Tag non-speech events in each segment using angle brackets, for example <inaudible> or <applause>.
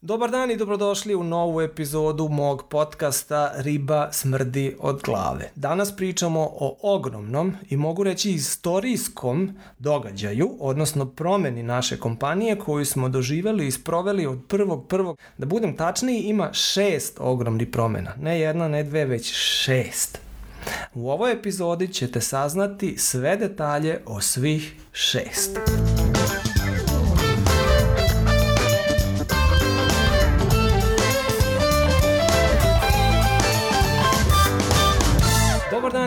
Dobar dan i dobrodošli u novu epizodu mog podcasta Riba smrdi od glave. Danas pričamo o ogromnom i mogu reći istorijskom događaju, odnosno promeni naše kompanije koju smo doživeli i sproveli od prvog prvog. Da budem tačniji, ima šest ogromnih promena. Ne jedna, ne dve, već šest. U ovoj epizodi ćete saznati sve detalje o svih šest. Dobar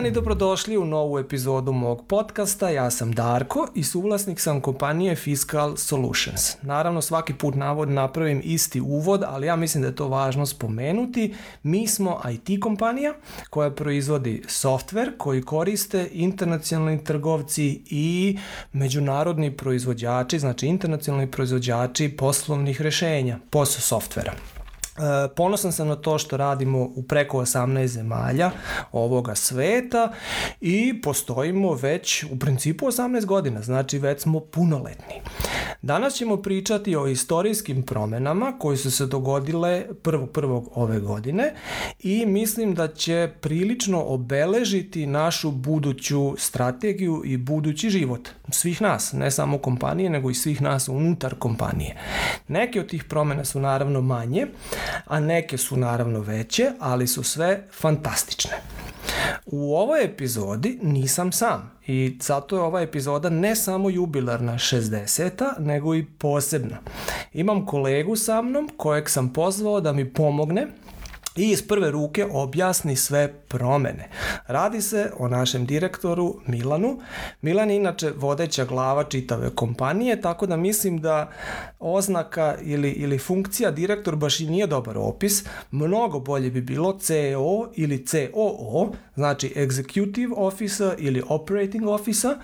dan i dobrodošli u novu epizodu mog podcasta. Ja sam Darko i suvlasnik sam kompanije Fiscal Solutions. Naravno svaki put navod napravim isti uvod, ali ja mislim da je to važno spomenuti. Mi smo IT kompanija koja proizvodi softver koji koriste internacionalni trgovci i međunarodni proizvođači, znači internacionalni proizvođači poslovnih rešenja, POS softvera. E, ponosan sam na to što radimo u preko 18 zemalja ovoga sveta i postojimo već u principu 18 godina, znači već smo punoletni. Danas ćemo pričati o istorijskim promenama koje su se dogodile prvog prvog ove godine i mislim da će prilično obeležiti našu buduću strategiju i budući život svih nas, ne samo kompanije, nego i svih nas unutar kompanije. Neke od tih promena su naravno manje, a neke su naravno veće, ali su sve fantastične. U ovoj epizodi nisam sam i zato je ova epizoda ne samo jubilarna 60. nego i posebna. Imam kolegu sa mnom kojeg sam pozvao da mi pomogne i iz prve ruke objasni sve promene. Radi se o našem direktoru Milanu. Milan je inače vodeća glava čitave kompanije, tako da mislim da oznaka ili, ili funkcija direktor baš i nije dobar opis. Mnogo bolje bi bilo CEO ili COO, znači Executive Officer ili Operating Officer.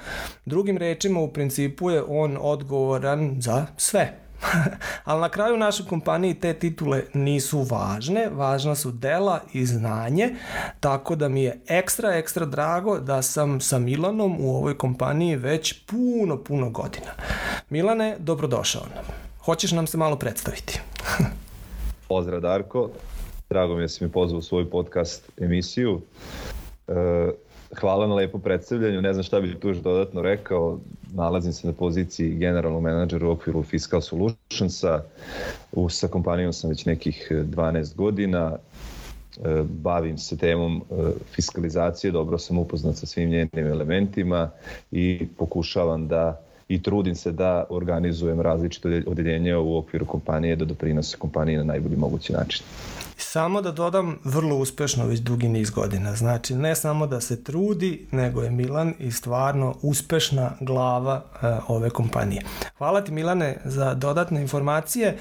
Drugim rečima u principu je on odgovoran za sve <laughs> Ali na kraju našoj kompaniji te titule nisu važne, važna su dela i znanje, tako da mi je ekstra, ekstra drago da sam sa Milanom u ovoj kompaniji već puno, puno godina. Milane, dobrodošao nam. Hoćeš nam se malo predstaviti? <laughs> Pozdrav Darko, drago mi je da si mi pozvao u svoju podcast emisiju. E, hvala na lepo predstavljanju, ne znam šta bih tu još dodatno rekao, nalazim se na poziciji generalnog menadžera u okviru Fiscal Solutionsa, u, sa kompanijom sam već nekih 12 godina, e, bavim se temom e, fiskalizacije, dobro sam upoznat sa svim njenim elementima i pokušavam da i trudim se da organizujem različite odeljenja u okviru kompanije da doprinose kompaniji na najbolji mogući način. Samo da dodam, vrlo uspešno već dugi niz godina. Znači, ne samo da se trudi, nego je Milan i stvarno uspešna glava e, ove kompanije. Hvala ti Milane za dodatne informacije. E,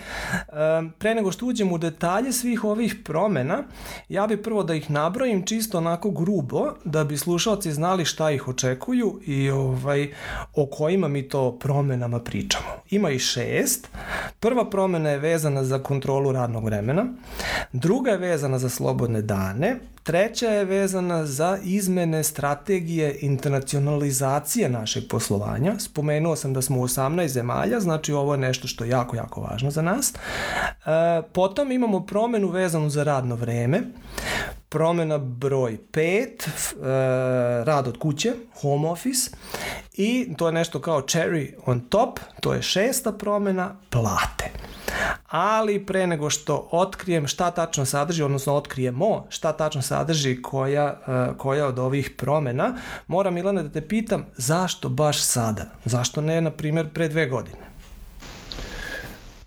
pre nego što uđem u detalje svih ovih promena, ja bi prvo da ih nabrojim čisto onako grubo, da bi slušalci znali šta ih očekuju i ovaj, o kojima mi to promenama pričamo. Ima i šest. Prva promena je vezana za kontrolu radnog vremena. Je vezana za slobodne dane, treća je vezana za izmene strategije internacionalizacije našeg poslovanja. Spomenuo sam da smo u 18 zemalja, znači ovo je nešto što je jako, jako važno za nas. E, potom imamo promenu vezanu za radno vreme, promena broj 5, e, rad od kuće, home office i to je nešto kao cherry on top, to je šesta promena, plate ali pre nego što otkrijem šta tačno sadrži, odnosno otkrijemo šta tačno sadrži koja, uh, koja od ovih promena, moram Milane da te pitam zašto baš sada? Zašto ne, na primjer, pre dve godine?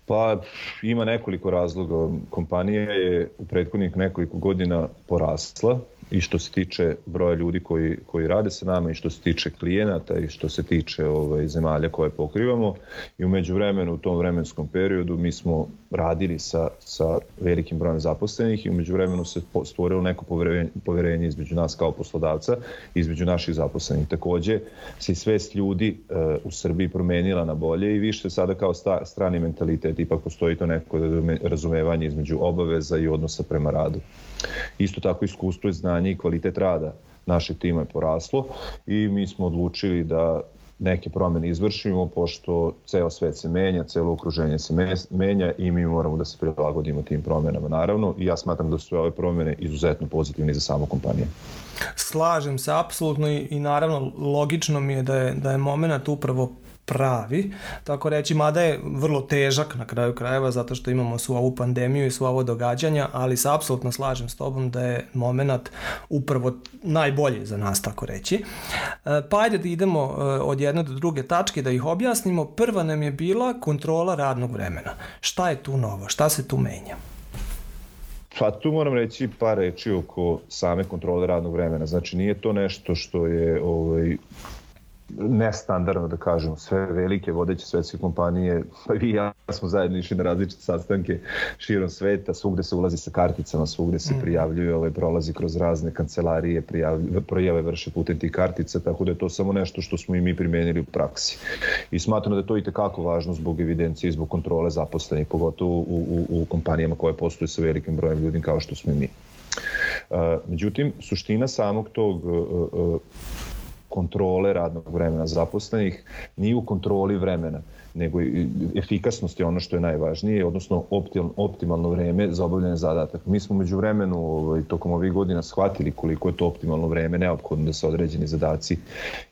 Pa ima nekoliko razloga. Kompanija je u prethodnih nekoliko godina porasla i što se tiče broja ljudi koji, koji rade sa nama i što se tiče klijenata i što se tiče ovaj, zemalja koje pokrivamo i umeđu vremenu u tom vremenskom periodu mi smo radili sa, sa velikim brojem zaposlenih i umeđu vremenu se stvorilo neko poverenje, poverenje između nas kao poslodavca i između naših zaposlenih. Takođe se svest ljudi uh, u Srbiji promenila na bolje i više sada kao sta, strani mentalitet ipak postoji to neko razumevanje između obaveza i odnosa prema radu. Isto tako iskustvo i znanje i kvalitet rada našeg tima je poraslo i mi smo odlučili da neke promene izvršimo, pošto ceo svet se menja, celo okruženje se menja i mi moramo da se prilagodimo tim promenama, naravno, i ja smatram da su ove promene izuzetno pozitivne za samu kompaniju. Slažem se apsolutno i, i naravno logično mi je da je, da je moment upravo pravi, tako reći, mada je vrlo težak na kraju krajeva zato što imamo svu ovu pandemiju i svu ovo događanja, ali se apsolutno slažem s tobom da je moment upravo najbolji za nas, tako reći. E, pa ajde da idemo e, od jedne do druge tačke da ih objasnimo. Prva nam je bila kontrola radnog vremena. Šta je tu novo? Šta se tu menja? Pa tu moram reći par reči oko same kontrole radnog vremena. Znači nije to nešto što je ovaj, nestandardno da kažemo, sve velike vodeće svetske kompanije, pa vi i ja smo zajedno išli na različite sastanke širom sveta, svugde se ulazi sa karticama, svugde se mm. prijavljuje, ovaj, prolazi kroz razne kancelarije, prijave vrše putem tih kartica, tako da je to samo nešto što smo i mi primenili u praksi. I smatram da je to i tekako važno zbog evidencije i zbog kontrole zaposlenih, pogotovo u, u, u kompanijama koje postoje sa velikim brojem ljudi kao što smo i mi. Uh, međutim, suština samog tog uh, uh, kontrole radnog vremena zaposlenih, nije u kontroli vremena, nego i efikasnost je ono što je najvažnije, odnosno optimalno vreme za obavljanje zadataka. Mi smo među vremenu ovaj, tokom ovih godina shvatili koliko je to optimalno vreme neophodno da se određeni zadaci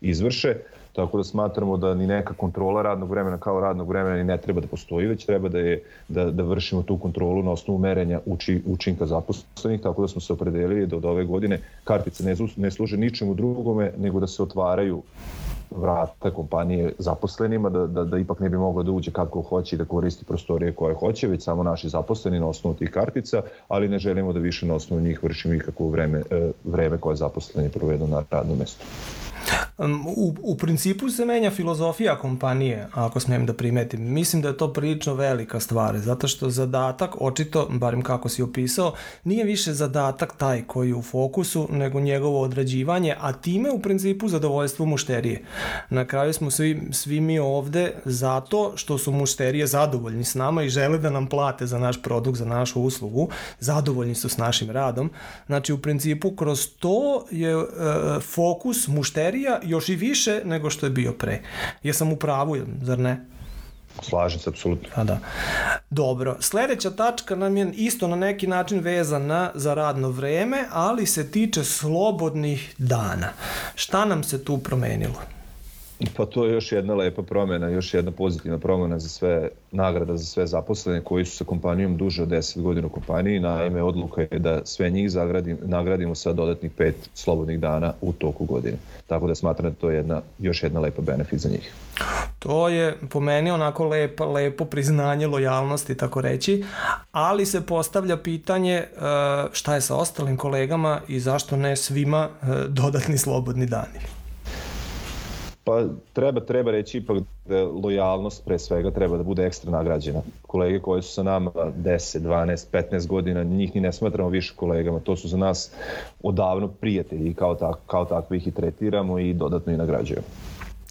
izvrše, Tako da smatramo da ni neka kontrola radnog vremena kao radnog vremena ni ne treba da postoji, već treba da, je, da, da vršimo tu kontrolu na osnovu merenja uči, učinka zaposlenih, tako da smo se opredelili da od ove godine kartice ne, ne služe ničemu drugome nego da se otvaraju vrata kompanije zaposlenima, da, da, da ipak ne bi moglo da uđe kako hoće i da koristi prostorije koje hoće, već samo naši zaposleni na osnovu tih kartica, ali ne želimo da više na osnovu njih vršimo ikakvo vreme, e, vreme koje zaposleni provedu na radnom mestu. U, u principu se menja filozofija kompanije, ako smijem da primetim. Mislim da je to prilično velika stvar, zato što zadatak, očito, barim kako si opisao, nije više zadatak taj koji je u fokusu, nego njegovo odrađivanje, a time u principu zadovoljstvo mušterije. Na kraju smo svi, svi mi ovde zato što su mušterije zadovoljni s nama i žele da nam plate za naš produkt, za našu uslugu, zadovoljni su s našim radom. Znači, u principu, kroz to je e, fokus mušterija još i više nego što je bio pre. Jesam u pravu, zar ne? Slažem se, apsolutno. A da. Dobro, sledeća tačka nam je isto na neki način vezana za radno vreme, ali se tiče slobodnih dana. Šta nam se tu promenilo? Pa to je još jedna lepa promena, još jedna pozitivna promena za sve nagrada za sve zaposlene koji su sa kompanijom duže od 10 godina u kompaniji. Naime, odluka je da sve njih zagradim, nagradimo sa dodatnih pet slobodnih dana u toku godine. Tako da smatram da to je jedna, još jedna lepa benefit za njih. To je po meni onako lepo, lepo priznanje lojalnosti, tako reći, ali se postavlja pitanje e, šta je sa ostalim kolegama i zašto ne svima e, dodatni slobodni dani. Pa treba, treba reći ipak da lojalnost pre svega treba da bude ekstra nagrađena. Kolege koji su sa nama 10, 12, 15 godina, njih ni ne smatramo više kolegama, to su za nas odavno prijatelji i kao, tak, kao takvi ih i tretiramo i dodatno i nagrađujemo.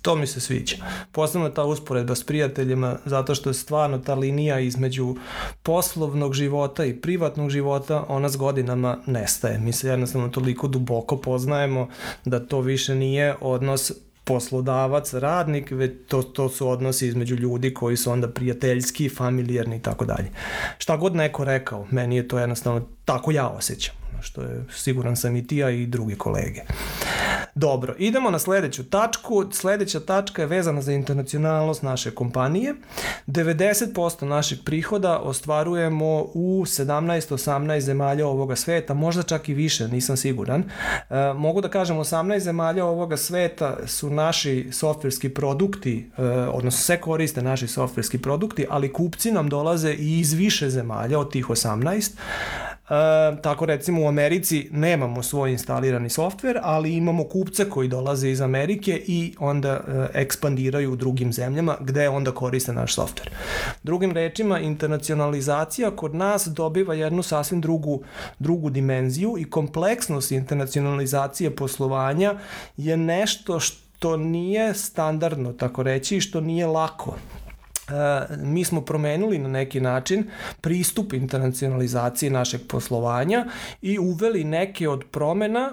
To mi se sviđa. Posebno ta usporedba s prijateljima, zato što je stvarno ta linija između poslovnog života i privatnog života, ona s godinama nestaje. Mi se jednostavno toliko duboko poznajemo da to više nije odnos poslodavac, radnik, već to, to su odnosi između ljudi koji su onda prijateljski, familijarni i tako dalje. Šta god neko rekao, meni je to jednostavno tako ja osjećam što je siguran sam i ti, a i drugi kolege. Dobro, idemo na sledeću tačku. Sledeća tačka je vezana za internacionalnost naše kompanije. 90% naših prihoda ostvarujemo u 17-18 zemalja ovoga sveta, možda čak i više, nisam siguran. E, mogu da kažem, 18 zemalja ovoga sveta su naši softverski produkti, e, odnosno sve koriste naši softverski produkti, ali kupci nam dolaze i iz više zemalja od tih 18. E, tako recimo u Americi nemamo svoj instalirani softver, ali imamo kupce koji dolaze iz Amerike i onda e, ekspandiraju u drugim zemljama gde onda koriste naš softver. Drugim rečima, internacionalizacija kod nas dobiva jednu sasvim drugu, drugu dimenziju i kompleksnost internacionalizacije poslovanja je nešto što nije standardno, tako reći, što nije lako mi smo promenili na neki način pristup internacionalizaciji našeg poslovanja i uveli neke od promena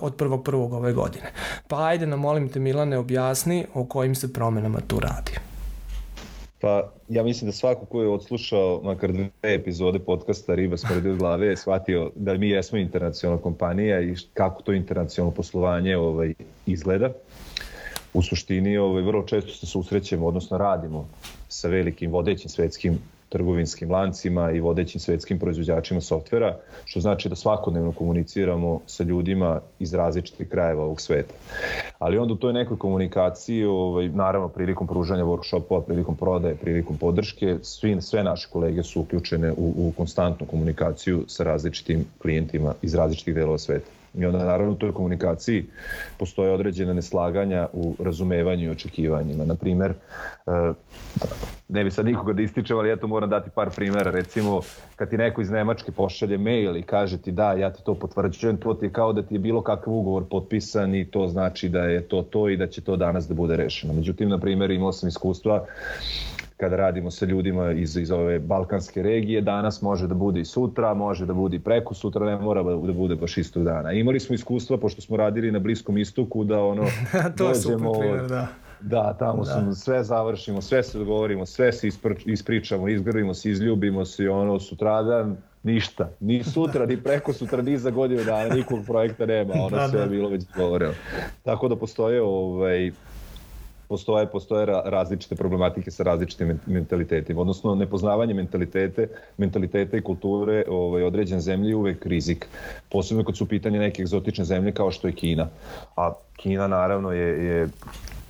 od prvog prvog ove godine. Pa ajde nam molim te Milane objasni o kojim se promenama tu radi. Pa ja mislim da svako ko je odslušao makar dve epizode podcasta Riba smrdi od glave je shvatio da mi jesmo internacionalna kompanija i kako to internacionalno poslovanje ovaj, izgleda. U suštini ovaj, vrlo često se susrećemo, odnosno radimo sa velikim vodećim svetskim trgovinskim lancima i vodećim svetskim proizvođačima softvera, što znači da svakodnevno komuniciramo sa ljudima iz različitih krajeva ovog sveta. Ali onda u toj nekoj komunikaciji, ovaj, naravno prilikom pružanja workshopova, prilikom prodaje, prilikom podrške, svi, sve naše kolege su uključene u, u konstantnu komunikaciju sa različitim klijentima iz različitih delova sveta. I onda naravno u toj komunikaciji postoje određena neslaganja u razumevanju i očekivanjima. Naprimer, e, ne bi sad nikoga da ističem, ali ja to moram dati par primera. Recimo, kad ti neko iz Nemačke pošalje mail i kaže ti da, ja ti to potvrđujem, to ti je kao da ti je bilo kakav ugovor potpisan i to znači da je to to i da će to danas da bude rešeno. Međutim, na primjer, imao sam iskustva kada radimo sa ljudima iz, iz ove balkanske regije, danas može da bude i sutra, može da bude i preko sutra, ne mora da bude baš istog dana. Imali smo iskustva, pošto smo radili na Bliskom istoku, da ono, <laughs> to je super primjer, da. Da, tamo da. Smo, sve završimo, sve se dogovorimo, sve se ispričamo, izgrvimo se, izljubimo se i ono sutradan ništa. Ni <laughs> sutra, ni preko sutra, ni za godinu dana, nikog projekta nema, ono da, sve da. je bilo već govoreno. Tako da postoje ovaj, postoje, postoje različite problematike sa različitim mentalitetima, odnosno nepoznavanje mentalitete, mentaliteta i kulture ovaj, određen zemlji je uvek rizik. Posebno kad su pitanje neke egzotične zemlje kao što je Kina. A Kina naravno je, je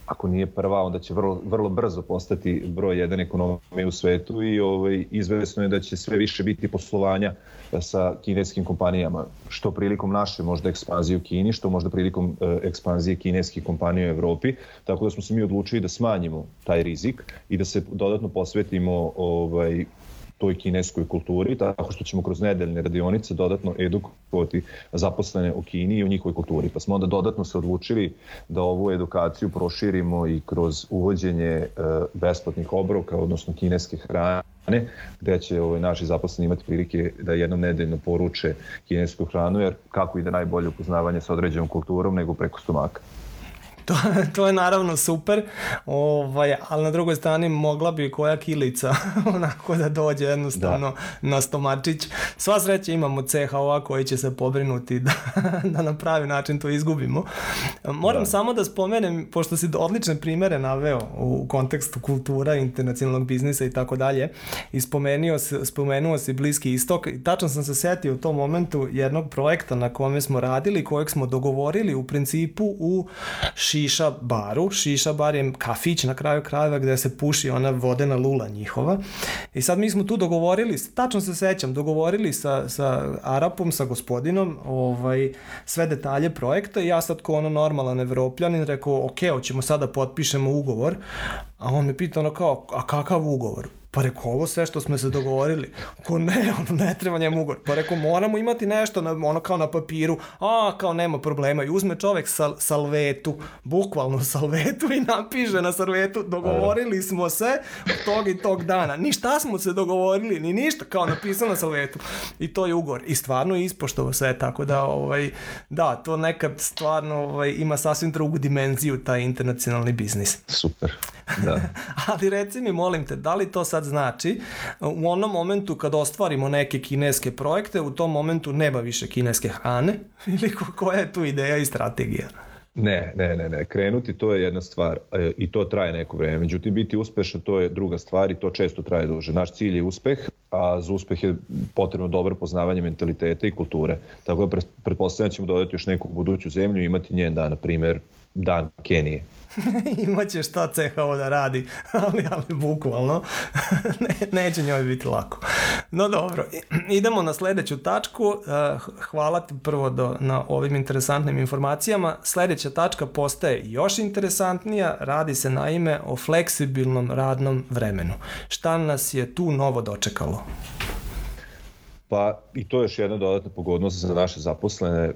ako nije prva, onda će vrlo, vrlo brzo postati broj jedan ekonomije u svetu i ovaj, izvesno je da će sve više biti poslovanja sa kineskim kompanijama, što prilikom naše možda ekspanzije u Kini, što možda prilikom e, ekspanzije kineskih kompanija u Evropi, tako da smo se mi odlučili da smanjimo taj rizik i da se dodatno posvetimo ovaj, toj kineskoj kulturi, tako što ćemo kroz nedeljne radionice dodatno edukovati zaposlene u Kini i o njihovoj kulturi. Pa smo onda dodatno se odlučili da ovu edukaciju proširimo i kroz uvođenje e, besplatnih obroka, odnosno kineske hrane, gde će ovaj, naši zaposleni imati prilike da jednom nedeljno poruče kinesku hranu, jer kako ide najbolje upoznavanje sa određenom kulturom nego preko stomaka. <laughs> To, to je naravno super, ovaj, ali na drugoj strani mogla bi koja kilica <laughs> onako da dođe jednostavno da. na stomačić. Sva sreća imamo CHO koji će se pobrinuti da, <laughs> da na pravi način to izgubimo. Moram da. samo da spomenem, pošto si odlične primere naveo u kontekstu kultura, internacionalnog biznisa i tako dalje, i spomenuo, spomenuo si Bliski istok, i tačno sam se setio u tom momentu jednog projekta na kome smo radili, kojeg smo dogovorili u principu u šiša baru. Šiša bar je kafić na kraju krajeva gde se puši ona vodena lula njihova. I sad mi smo tu dogovorili, tačno se sećam, dogovorili sa, sa Arapom, sa gospodinom, ovaj, sve detalje projekta i ja sad ko ono normalan evropljanin rekao, ok, hoćemo sada potpišemo ugovor, a on me pita ono kao, a kakav ugovor? Pa rekao, ovo sve što smo se dogovorili. Ko ne, ono, ne treba njemu ugovor. Pa rekao, moramo imati nešto, na, ono kao na papiru. A, kao nema problema. I uzme čovek sal, salvetu, bukvalno salvetu i napiše na salvetu, dogovorili smo se tog i tog dana. Ni šta smo se dogovorili, ni ništa, kao napisao na salvetu. I to je ugovor. I stvarno je ispoštovo sve, tako da, ovaj, da, to nekad stvarno ovaj, ima sasvim drugu dimenziju, taj internacionalni biznis. Super. Da. <laughs> Ali reci mi, molim te, da li to sad znači u onom momentu kad ostvarimo neke kineske projekte, u tom momentu nema više kineske hrane? <laughs> Ili koja je tu ideja i strategija? Ne, ne, ne, ne. Krenuti to je jedna stvar e, i to traje neko vreme. Međutim, biti uspešan to je druga stvar i to često traje duže. Naš cilj je uspeh, a za uspeh je potrebno dobro poznavanje mentaliteta i kulture. Tako da pretpostavljam da ćemo dodati još neku buduću zemlju i imati njen dan, na primer, dan Kenije <laughs> imaće šta CHO da radi, <laughs> ali, ali bukvalno <laughs> ne, neće njoj biti lako. No dobro, idemo na sledeću tačku. Eh, hvala ti prvo do, na ovim interesantnim informacijama. Sledeća tačka postaje još interesantnija, radi se naime o fleksibilnom radnom vremenu. Šta nas je tu novo dočekalo? Pa i to je još jedna dodatna pogodnost za naše zaposlene.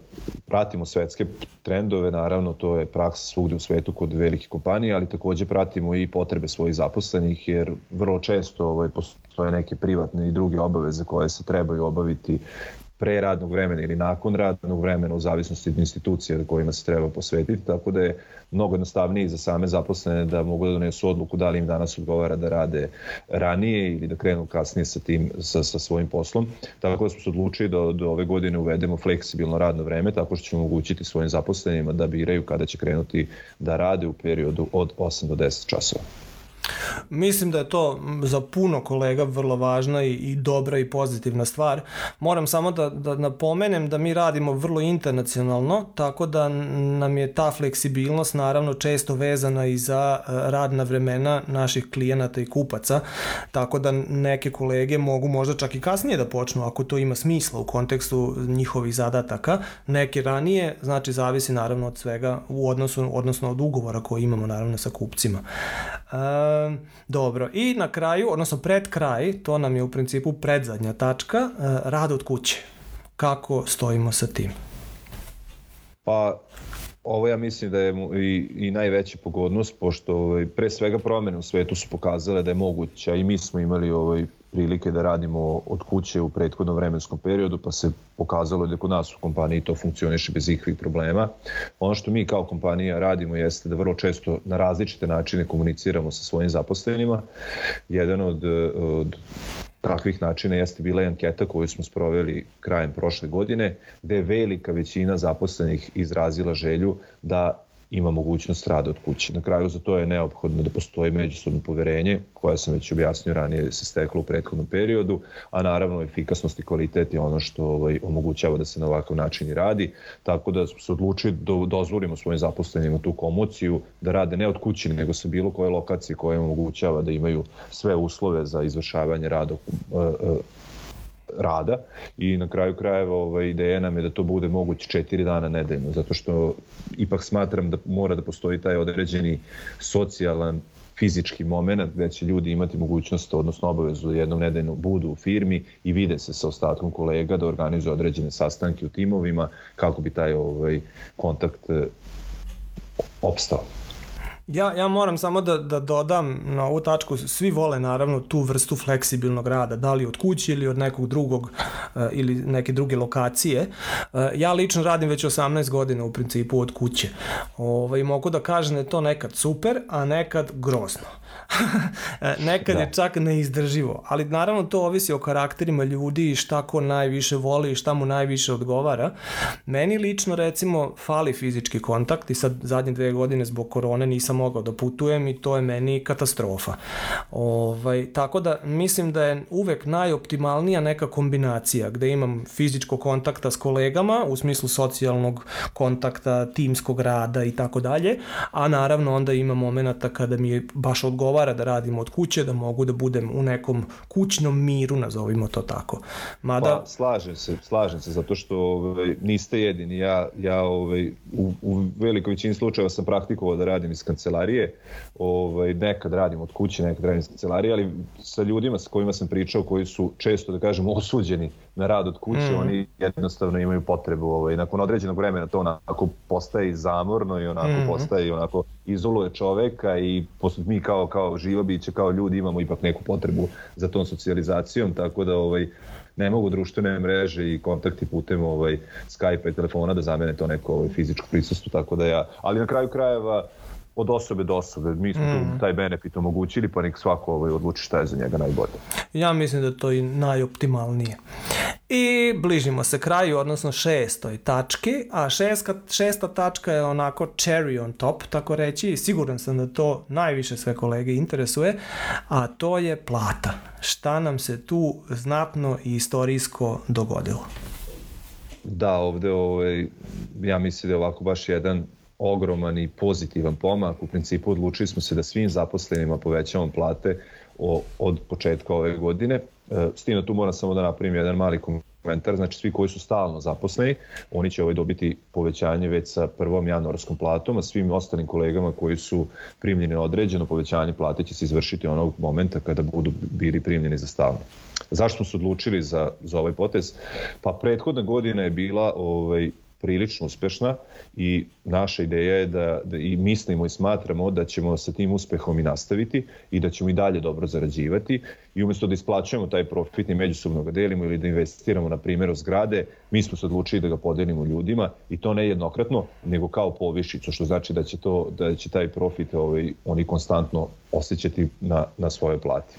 Pratimo svetske trendove, naravno to je praksa svugde u svetu kod velikih kompanija, ali takođe pratimo i potrebe svojih zaposlenih jer vrlo često ovaj, postoje neke privatne i druge obaveze koje se trebaju obaviti pre radnog vremena ili nakon radnog vremena u zavisnosti od institucije kojima se treba posvetiti, tako da je mnogo jednostavnije za same zaposlene da mogu da donesu odluku da li im danas odgovara da rade ranije ili da krenu kasnije sa tim sa, sa svojim poslom. Tako da smo se odlučili da do ove godine uvedemo fleksibilno radno vreme tako što ćemo omogućiti svojim zaposlenima da biraju kada će krenuti da rade u periodu od 8 do 10 časova. Mislim da je to za puno kolega vrlo važna i, i dobra i pozitivna stvar. Moram samo da, da napomenem da mi radimo vrlo internacionalno, tako da nam je ta fleksibilnost naravno često vezana i za e, radna vremena naših klijenata i kupaca, tako da neke kolege mogu možda čak i kasnije da počnu ako to ima smisla u kontekstu njihovih zadataka, neke ranije, znači zavisi naravno od svega u odnosu, odnosno od ugovora koje imamo naravno sa kupcima. E, dobro, i na kraju, odnosno pred kraj, to nam je u principu predzadnja tačka, uh, rad od kuće. Kako stojimo sa tim? Pa, ovo ja mislim da je i, i najveća pogodnost, pošto ovaj, pre svega promene u svetu su pokazale da je moguće, a i mi smo imali ovaj, prilike da radimo od kuće u prethodnom vremenskom periodu, pa se pokazalo da kod nas u kompaniji to funkcioniše bez ikvih problema. Ono što mi kao kompanija radimo jeste da vrlo često na različite načine komuniciramo sa svojim zaposlenima. Jedan od, od takvih načina jeste bila anketa koju smo sproveli krajem prošle godine, gde je velika većina zaposlenih izrazila želju da ima mogućnost rada od kuće. Na kraju za to je neophodno da postoji međusobno poverenje, koje sam već objasnio ranije se steklo u prethodnom periodu, a naravno efikasnost i kvalitet je ono što ovaj, omogućava da se na ovakav način i radi, tako da se odlučili da dozvolimo svojim zaposlenima tu komociju, da rade ne od kuće, nego sa bilo koje lokacije koje omogućava da imaju sve uslove za izvršavanje rada rada i na kraju krajeva ovaj, ideja nam je da to bude moguće četiri dana nedeljno, zato što ipak smatram da mora da postoji taj određeni socijalan fizički moment gde će ljudi imati mogućnost, odnosno obavezu da jednom nedeljno budu u firmi i vide se sa ostatkom kolega da organizuju određene sastanke u timovima kako bi taj ovaj kontakt eh, opstao. Ja, ja moram samo da, da dodam na ovu tačku, svi vole naravno tu vrstu fleksibilnog rada, da li od kuće ili od nekog drugog uh, ili neke druge lokacije. Uh, ja lično radim već 18 godina u principu od kuće. Ovaj, mogu da kažem da je to nekad super, a nekad grozno. <laughs> nekad da. je čak neizdrživo, ali naravno to ovisi o karakterima ljudi i šta ko najviše voli i šta mu najviše odgovara. Meni lično recimo fali fizički kontakt i sad zadnje dve godine zbog korone nisam mogao da putujem i to je meni katastrofa. Ovaj, tako da mislim da je uvek najoptimalnija neka kombinacija gde imam fizičko kontakta s kolegama u smislu socijalnog kontakta, timskog rada i tako dalje, a naravno onda ima momenta kada mi je baš odgovara da radim od kuće, da mogu da budem u nekom kućnom miru, nazovimo to tako. Mada... Pa, slažem se, slažem se, zato što ovaj, niste jedini. Ja, ja ovaj, u, u velikoj većini slučajeva sam praktikovao da radim iz kancelarije ovaj, nekad radim od kuće, nekad radim iz kancelarije, ali sa ljudima sa kojima sam pričao, koji su često, da kažem, osuđeni na rad od kuće, mm. oni jednostavno imaju potrebu, ovaj, nakon određenog vremena to onako postaje zamorno i onako mm. postaje onako izoluje čoveka i posle mi kao, kao živo biće, kao ljudi imamo ipak neku potrebu za tom socijalizacijom, tako da ovaj, ne mogu društvene mreže i kontakti putem ovaj Skype i telefona da zamene to neko ovaj, fizičko prisustvo, tako da ja, ali na kraju krajeva od osobe do osobe. Mi smo mm. tu taj benefit omogućili, pa nek svako ovaj, odluči šta je za njega najbolje. Ja mislim da to i najoptimalnije. I bližimo se kraju, odnosno šestoj tački, a šeska, šesta tačka je onako cherry on top, tako reći, i siguran sam da to najviše sve kolege interesuje, a to je plata. Šta nam se tu znatno i istorijsko dogodilo? Da, ovde ovaj, ja mislim da je ovako baš jedan ogroman i pozitivan pomak. U principu odlučili smo se da svim zaposlenima povećamo plate od početka ove godine. E, s tim da tu moram samo da napravim jedan mali komentar, znači svi koji su stalno zaposleni, oni će ovaj dobiti povećanje već sa prvom januarskom platom, a svim ostalim kolegama koji su primljeni određeno povećanje plate će se izvršiti onog momenta kada budu bili primljeni za stalno. Zašto smo se odlučili za, za ovaj potez? Pa prethodna godina je bila ovaj, prilično uspešna i naša ideja je da, da i mislimo i smatramo da ćemo sa tim uspehom i nastaviti i da ćemo i dalje dobro zarađivati i umesto da isplaćujemo taj profit i međusobno ga delimo ili da investiramo na primjer u zgrade, mi smo se odlučili da ga podelimo ljudima i to ne jednokratno, nego kao povišicu, što znači da će, to, da će taj profit ovaj, oni konstantno osjećati na, na svoje plati.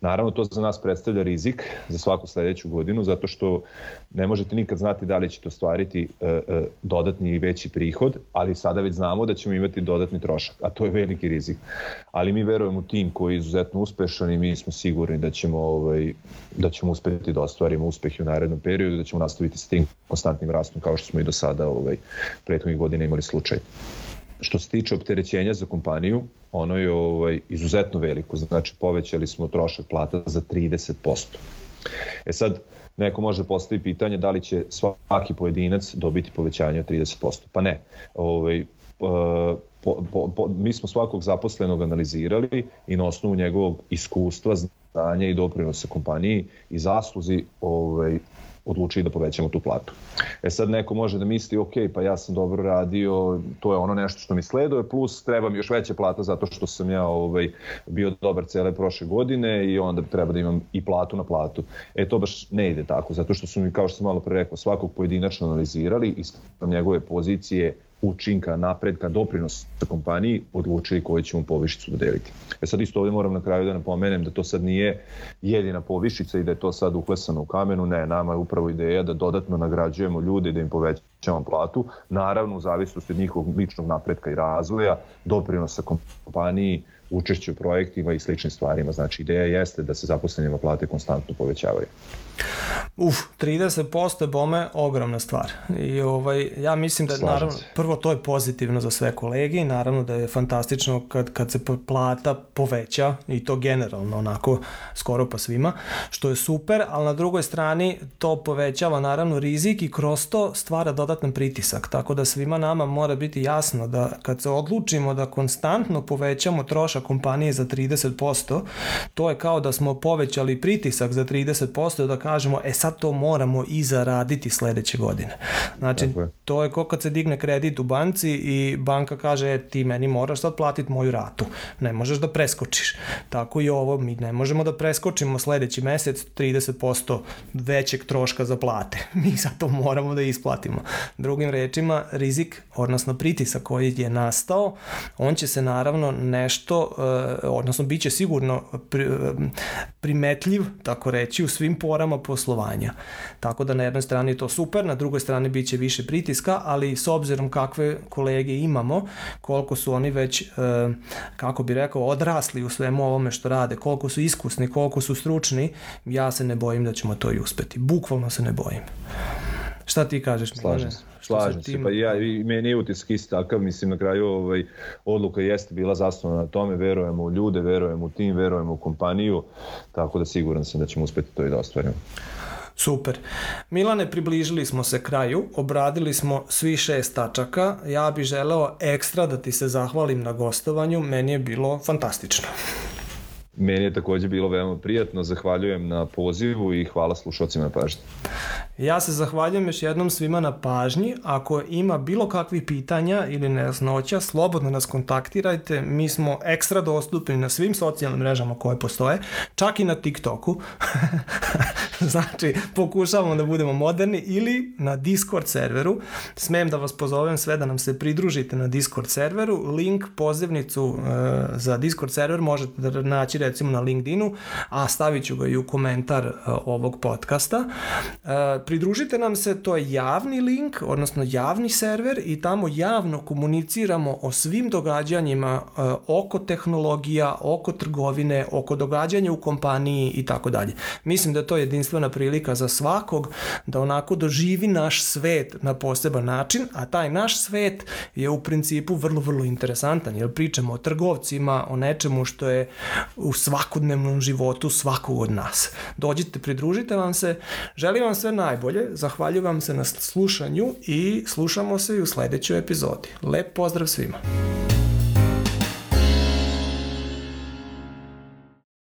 Naravno, to za nas predstavlja rizik za svaku sledeću godinu, zato što ne možete nikad znati da li ćete ostvariti e, e, dodatni i veći prihod, ali sada već znamo da ćemo imati dodatni trošak, a to je veliki rizik. Ali mi verujemo tim koji je izuzetno uspešan i mi smo sigurni da ćemo, ovaj, da ćemo uspeti da ostvarimo uspeh u narednom periodu, da ćemo nastaviti s tim konstantnim rastom kao što smo i do sada ovaj, prethodnih godina imali slučaj. Što se tiče opterećenja za kompaniju, ono je ovaj, izuzetno veliko, znači povećali smo trošak plata za 30%. E sad, neko može postaviti pitanje da li će svaki pojedinac dobiti povećanje od 30%. Pa ne. Ovaj, po, po, po, mi smo svakog zaposlenog analizirali i na osnovu njegovog iskustva, znanja i doprinosa kompaniji i zasluzi ovaj, odlučili da povećamo tu platu. E sad neko može da misli, ok, pa ja sam dobro radio, to je ono nešto što mi sleduje, plus treba mi još veća plata zato što sam ja ovaj, bio dobar cele prošle godine i onda treba da imam i platu na platu. E to baš ne ide tako, zato što su mi, kao što sam malo pre rekao, svakog pojedinačno analizirali i njegove pozicije, učinka, napredka, doprinos kompaniji odlučili koju ćemo povišicu dodeliti. E sad isto ovdje moram na kraju da napomenem da to sad nije jedina povišica i da je to sad uklesano u kamenu, ne, nama je upravo ideja da dodatno nagrađujemo ljude da im povećamo platu, naravno u zavisnosti od njihovog ličnog napretka i razvoja, doprinosa kompaniji, učešće u projektima i sličnim stvarima. Znači, ideja jeste da se zaposlenima plate konstantno povećavaju. Uf, 30% je bome ogromna stvar. I ovaj, ja mislim da Slažem naravno, se. prvo to je pozitivno za sve kolege i naravno da je fantastično kad, kad se plata poveća i to generalno onako skoro pa svima, što je super, ali na drugoj strani to povećava naravno rizik i kroz to stvara dodatan pritisak, tako da svima nama mora biti jasno da kad se odlučimo da konstantno povećamo trošak kompanije za 30%, to je kao da smo povećali pritisak za 30% da kažemo, e sad to moramo i zaraditi sledeće godine. Znači, je. to je kao kad se digne kredit u banci i banka kaže, e, ti meni moraš sad platiti moju ratu. Ne možeš da preskočiš. Tako i ovo, mi ne možemo da preskočimo sledeći mesec 30% većeg troška za plate. <laughs> Mi sad to moramo da isplatimo. Drugim rečima, rizik, odnosno pritisak koji je nastao, on će se naravno nešto, eh, odnosno bit će sigurno primetljiv, tako reći, u svim porama poslovanja. Tako da na jednoj strani je to super, na drugoj strani bit će više pritiska, ali s obzirom kakve kolege imamo, koliko su oni već, e, kako bi rekao, odrasli u svemu ovome što rade, koliko su iskusni, koliko su stručni, ja se ne bojim da ćemo to i uspeti. Bukvalno se ne bojim. Šta ti kažeš? Slažem se. Slažem se, pa ja, i meni je utisak isti takav, mislim na kraju ovaj, odluka jeste bila zasnovana na tome, verujemo u ljude, verujemo u tim, verujemo u kompaniju, tako da siguran sam da ćemo uspeti to i da ostvarimo. Super. Milane, približili smo se kraju, obradili smo svi šest tačaka. Ja bih želeo ekstra da ti se zahvalim na gostovanju, meni je bilo fantastično. Meni je takođe bilo veoma prijatno, zahvaljujem na pozivu i hvala slušalcima na pažnji. Ja se zahvaljujem još jednom svima na pažnji. Ako ima bilo kakvih pitanja ili neznoća, slobodno nas kontaktirajte. Mi smo ekstra dostupni na svim socijalnim mrežama koje postoje, čak i na TikToku. <laughs> znači, pokušavamo da budemo moderni ili na Discord serveru. Smem da vas pozovem sve da nam se pridružite na Discord serveru. Link, pozivnicu uh, za Discord server možete da naći recimo na LinkedInu, a stavit ću ga i u komentar uh, ovog podcasta. Uh, pridružite nam se, to je javni link, odnosno javni server i tamo javno komuniciramo o svim događanjima uh, oko tehnologija, oko trgovine, oko događanja u kompaniji i tako dalje. Mislim da to je jedinstvena prilika za svakog da onako doživi naš svet na poseban način, a taj naš svet je u principu vrlo, vrlo interesantan, jer pričamo o trgovcima, o nečemu što je u svakodnevnom životu svakog od nas. Dođite, pridružite vam se, želim vam sve najbolje najbolje, zahvaljujem vam se na slušanju i slušamo se i u sledećoj epizodi. Lep pozdrav svima!